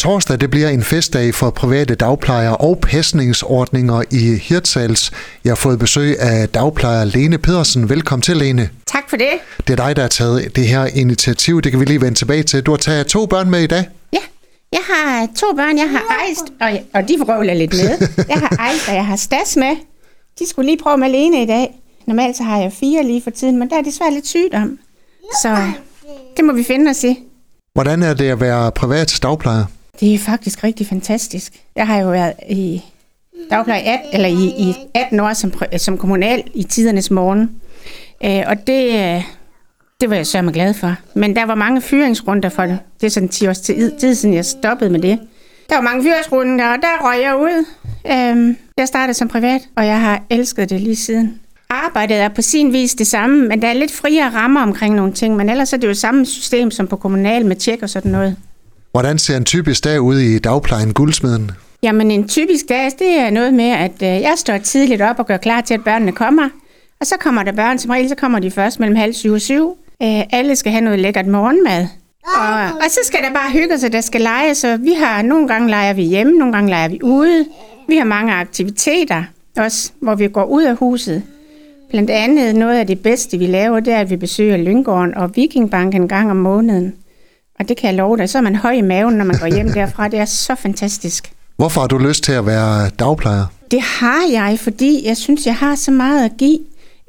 Torsdag det bliver en festdag for private dagplejere og pasningsordninger i Hirtshals. Jeg har fået besøg af dagplejer Lene Pedersen. Velkommen til, Lene. Tak for det. Det er dig, der har taget det her initiativ. Det kan vi lige vende tilbage til. Du har taget to børn med i dag. Ja, jeg har to børn. Jeg har Ejst, og, og de vrøvler lidt med. Jeg har Ejst, og jeg har Stas med. De skulle lige prøve med Lene i dag. Normalt så har jeg fire lige for tiden, men der er desværre lidt sygdom. Så det må vi finde os i. Hvordan er det at være privat dagplejer? Det er faktisk rigtig fantastisk. Jeg har jo været i dagpleje 18, eller i, i 18 år som, som kommunal i tidernes morgen. Øh, og det, øh, det var jeg sørme glad for. Men der var mange fyringsrunder for det. Det er sådan 10 års tid, tid siden, jeg stoppede med det. Der var mange fyringsrunder, og der røg jeg ud. Øh, jeg startede som privat, og jeg har elsket det lige siden. Arbejdet er på sin vis det samme, men der er lidt friere rammer omkring nogle ting. Men ellers er det jo samme system som på kommunal med tjek og sådan noget. Hvordan ser en typisk dag ud i dagplejen Guldsmeden? Jamen en typisk dag, det er noget med, at øh, jeg står tidligt op og gør klar til, at børnene kommer. Og så kommer der børn, som regel, så kommer de først mellem halv syv og syv. Øh, alle skal have noget lækkert morgenmad. Og, og så skal der bare hygge sig, der skal lege. Så vi har, nogle gange leger vi hjemme, nogle gange leger vi ude. Vi har mange aktiviteter også, hvor vi går ud af huset. Blandt andet noget af det bedste, vi laver, det er, at vi besøger Lyngården og Vikingbank en gang om måneden. Og det kan jeg love dig, så er man høj i maven, når man går hjem derfra. Det er så fantastisk. Hvorfor har du lyst til at være dagplejer? Det har jeg, fordi jeg synes, jeg har så meget at give.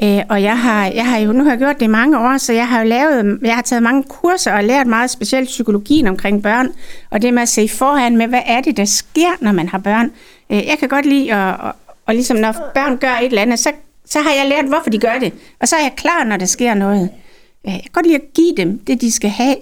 Øh, og jeg har, jeg har jo nu har jeg gjort det i mange år, så jeg har jo lavet, jeg har taget mange kurser og lært meget specielt psykologien omkring børn. Og det med at se forhånd med, hvad er det, der sker, når man har børn. Øh, jeg kan godt lide, at, og, og ligesom når børn gør et eller andet, så, så har jeg lært, hvorfor de gør det. Og så er jeg klar, når der sker noget. Øh, jeg kan godt lide at give dem det, de skal have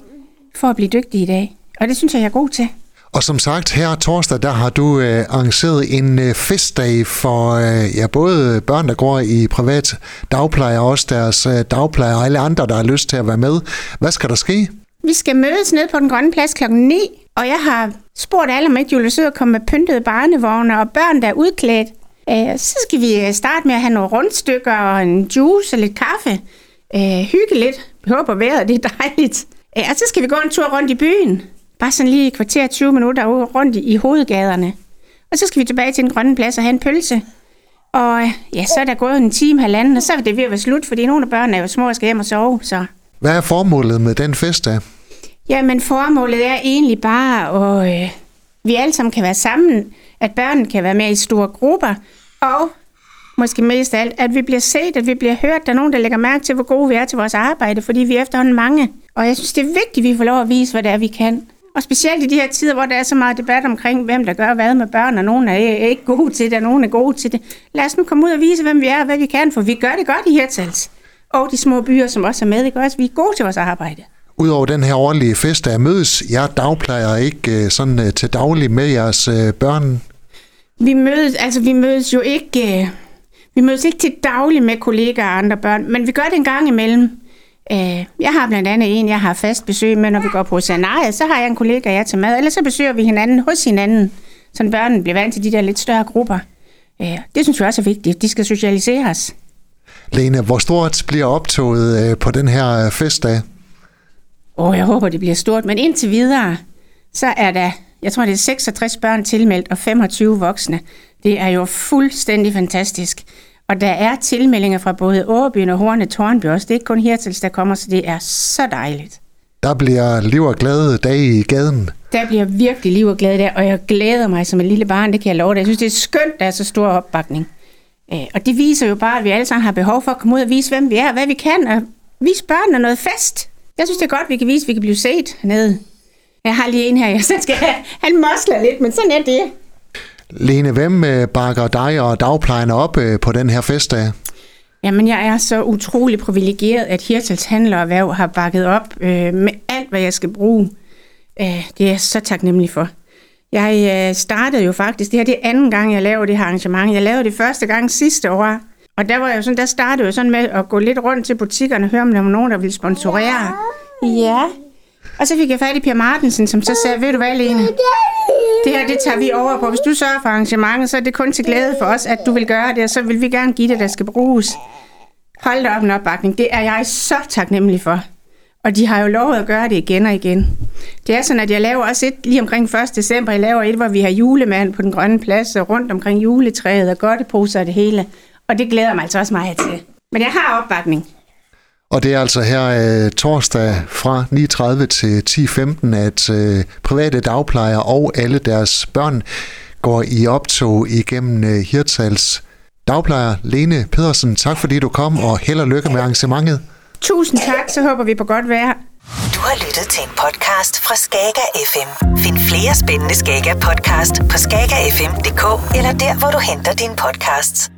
for at blive dygtige i dag. Og det synes jeg, jeg er god til. Og som sagt, her torsdag, der har du øh, arrangeret en øh, festdag for øh, ja, både børn, der går i privat dagpleje, og også deres øh, dagplejer, og alle andre, der har lyst til at være med. Hvad skal der ske? Vi skal mødes ned på den grønne plads klokken 9, og jeg har spurgt alle, om ikke de vil søge at komme med pyntede barnevogne og børn, der er udklædt. Øh, så skal vi øh, starte med at have nogle rundstykker og en juice og lidt kaffe. Øh, hygge lidt. Jeg håber vejret det er dejligt. Og så skal vi gå en tur rundt i byen. Bare sådan lige et kvarter 20 minutter rundt i, i hovedgaderne. Og så skal vi tilbage til den grønne plads og have en pølse. Og ja, så er der gået en time, halvanden, og så er det ved at være slut, fordi nogle af børnene er jo små og skal hjem og sove. Så. Hvad er formålet med den festdag? Jamen, formålet er egentlig bare, at øh, vi alle sammen kan være sammen, at børnene kan være med i store grupper, og måske mest af alt, at vi bliver set, at vi bliver hørt. Der er nogen, der lægger mærke til, hvor gode vi er til vores arbejde, fordi vi er efterhånden mange. Og jeg synes, det er vigtigt, at vi får lov at vise, hvad det er, vi kan. Og specielt i de her tider, hvor der er så meget debat omkring, hvem der gør hvad med børn, og nogen er ikke gode til det, og nogen er gode til det. Lad os nu komme ud og vise, hvem vi er og hvad vi kan, for vi gør det godt i Hirtshals. Og de små byer, som også er med, ikke også? Vi er gode til vores arbejde. Udover den her årlige fest, der mødes jeg dagplejer ikke øh, sådan øh, til daglig med jeres øh, børn? Vi mødes, altså vi mødes jo ikke, vi mødes ikke til daglig med kollegaer og andre børn, men vi gør det en gang imellem. Øh, jeg har blandt andet en, jeg har fast besøg med, når vi går på scenariet, så har jeg en kollega, jeg tager med, eller så besøger vi hinanden hos hinanden, så børnene bliver vant til de der lidt større grupper. Øh, det synes jeg også er vigtigt. De skal socialiseres. Lene, hvor stort bliver optoget øh, på den her festdag? Åh, oh, jeg håber, det bliver stort, men indtil videre, så er der, jeg tror, det er 66 børn tilmeldt og 25 voksne. Det er jo fuldstændig fantastisk. Og der er tilmeldinger fra både Åbyen og Horne Tornby også. Det er ikke kun Hirtals, der kommer, så det er så dejligt. Der bliver liv og glade dage i gaden. Der bliver virkelig liv og glæde der, og jeg glæder mig som et lille barn, det kan jeg love dig. Jeg synes, det er skønt, der er så stor opbakning. Øh, og det viser jo bare, at vi alle sammen har behov for at komme ud og vise, hvem vi er, hvad vi kan, og vise børnene noget fest. Jeg synes, det er godt, at vi kan vise, at vi kan blive set hernede. Jeg har lige en her, jeg skal have. Han mosler lidt, men sådan er det. Lene, hvem øh, bakker dig og dagplejerne op øh, på den her festdag? Jamen, jeg er så utrolig privilegeret, at Hirtals Handler og Erhverv har bakket op øh, med alt, hvad jeg skal bruge. Øh, det er jeg så taknemmelig for. Jeg øh, startede jo faktisk, det her det er anden gang, jeg laver det her arrangement. Jeg lavede det første gang sidste år, og der, var jeg sådan, der startede jeg sådan med at gå lidt rundt til butikkerne og høre, om der var nogen, der ville sponsorere. Ja. Og så fik jeg fat i Pia Martensen, som så sagde, ved du hvad, Lene? Det her, det tager vi over på. Hvis du sørger for arrangementet, så er det kun til glæde for os, at du vil gøre det, og så vil vi gerne give det, der skal bruges. Hold da op en opbakning. Det er jeg så taknemmelig for. Og de har jo lovet at gøre det igen og igen. Det er sådan, at jeg laver også et lige omkring 1. december. Jeg laver et, hvor vi har julemand på den grønne plads og rundt omkring juletræet og godteposer og det hele. Og det glæder mig altså også meget til. Men jeg har opbakning. Og det er altså her øh, torsdag fra 9.30 til 10.15, at øh, private dagplejere og alle deres børn går i optog igennem øh, Hirtals dagplejer. Lene Pedersen, tak fordi du kom, og held og lykke med arrangementet. Tusind tak, så håber vi på godt vejr. Du har lyttet til en podcast fra Skager FM. Find flere spændende Skager podcast på skagerfm.dk eller der, hvor du henter dine podcasts.